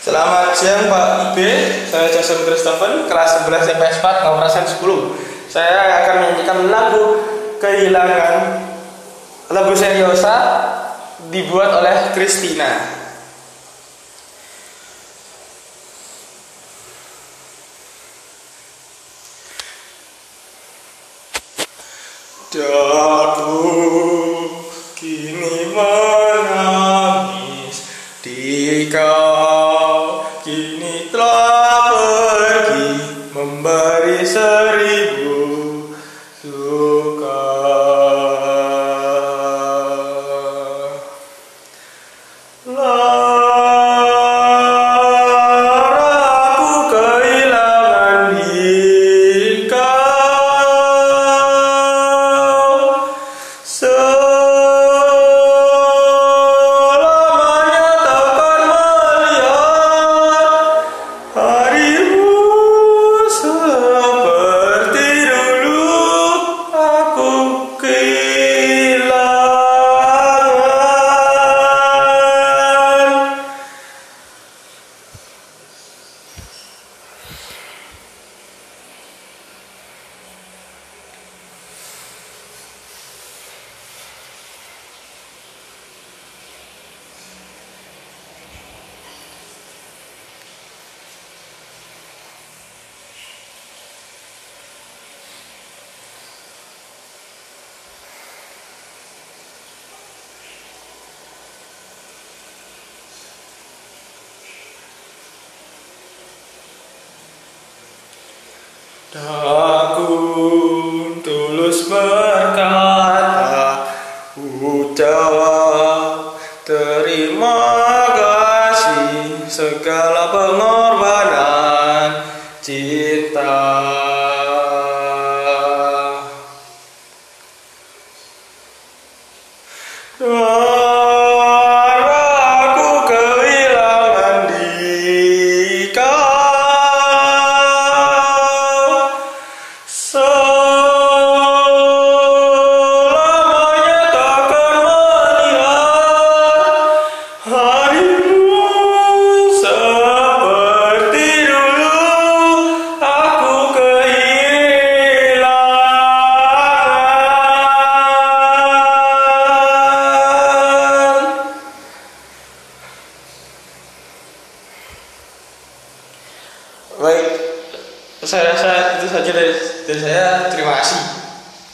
Selamat siang Pak Ibe, saya Jason Christopher, kelas 11 IPS 4, nomor 10. Saya akan menyanyikan lagu Kehilangan, lagu Seriosa, dibuat oleh Christina. Daku kini menangis di kau telah pergi memberi seribu Aku tulus berkata Ucap terima kasih Segala pengorbanan cinta. Aku Baik, saya rasa itu saja dari, dari saya. Terima kasih.